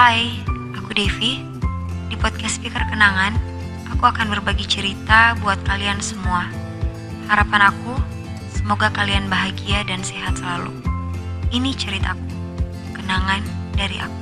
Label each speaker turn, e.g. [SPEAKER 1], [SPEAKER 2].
[SPEAKER 1] Hai, aku Devi. Di podcast Speaker Kenangan, aku akan berbagi cerita buat kalian semua. Harapan aku, semoga kalian bahagia dan sehat selalu. Ini ceritaku, kenangan dari aku.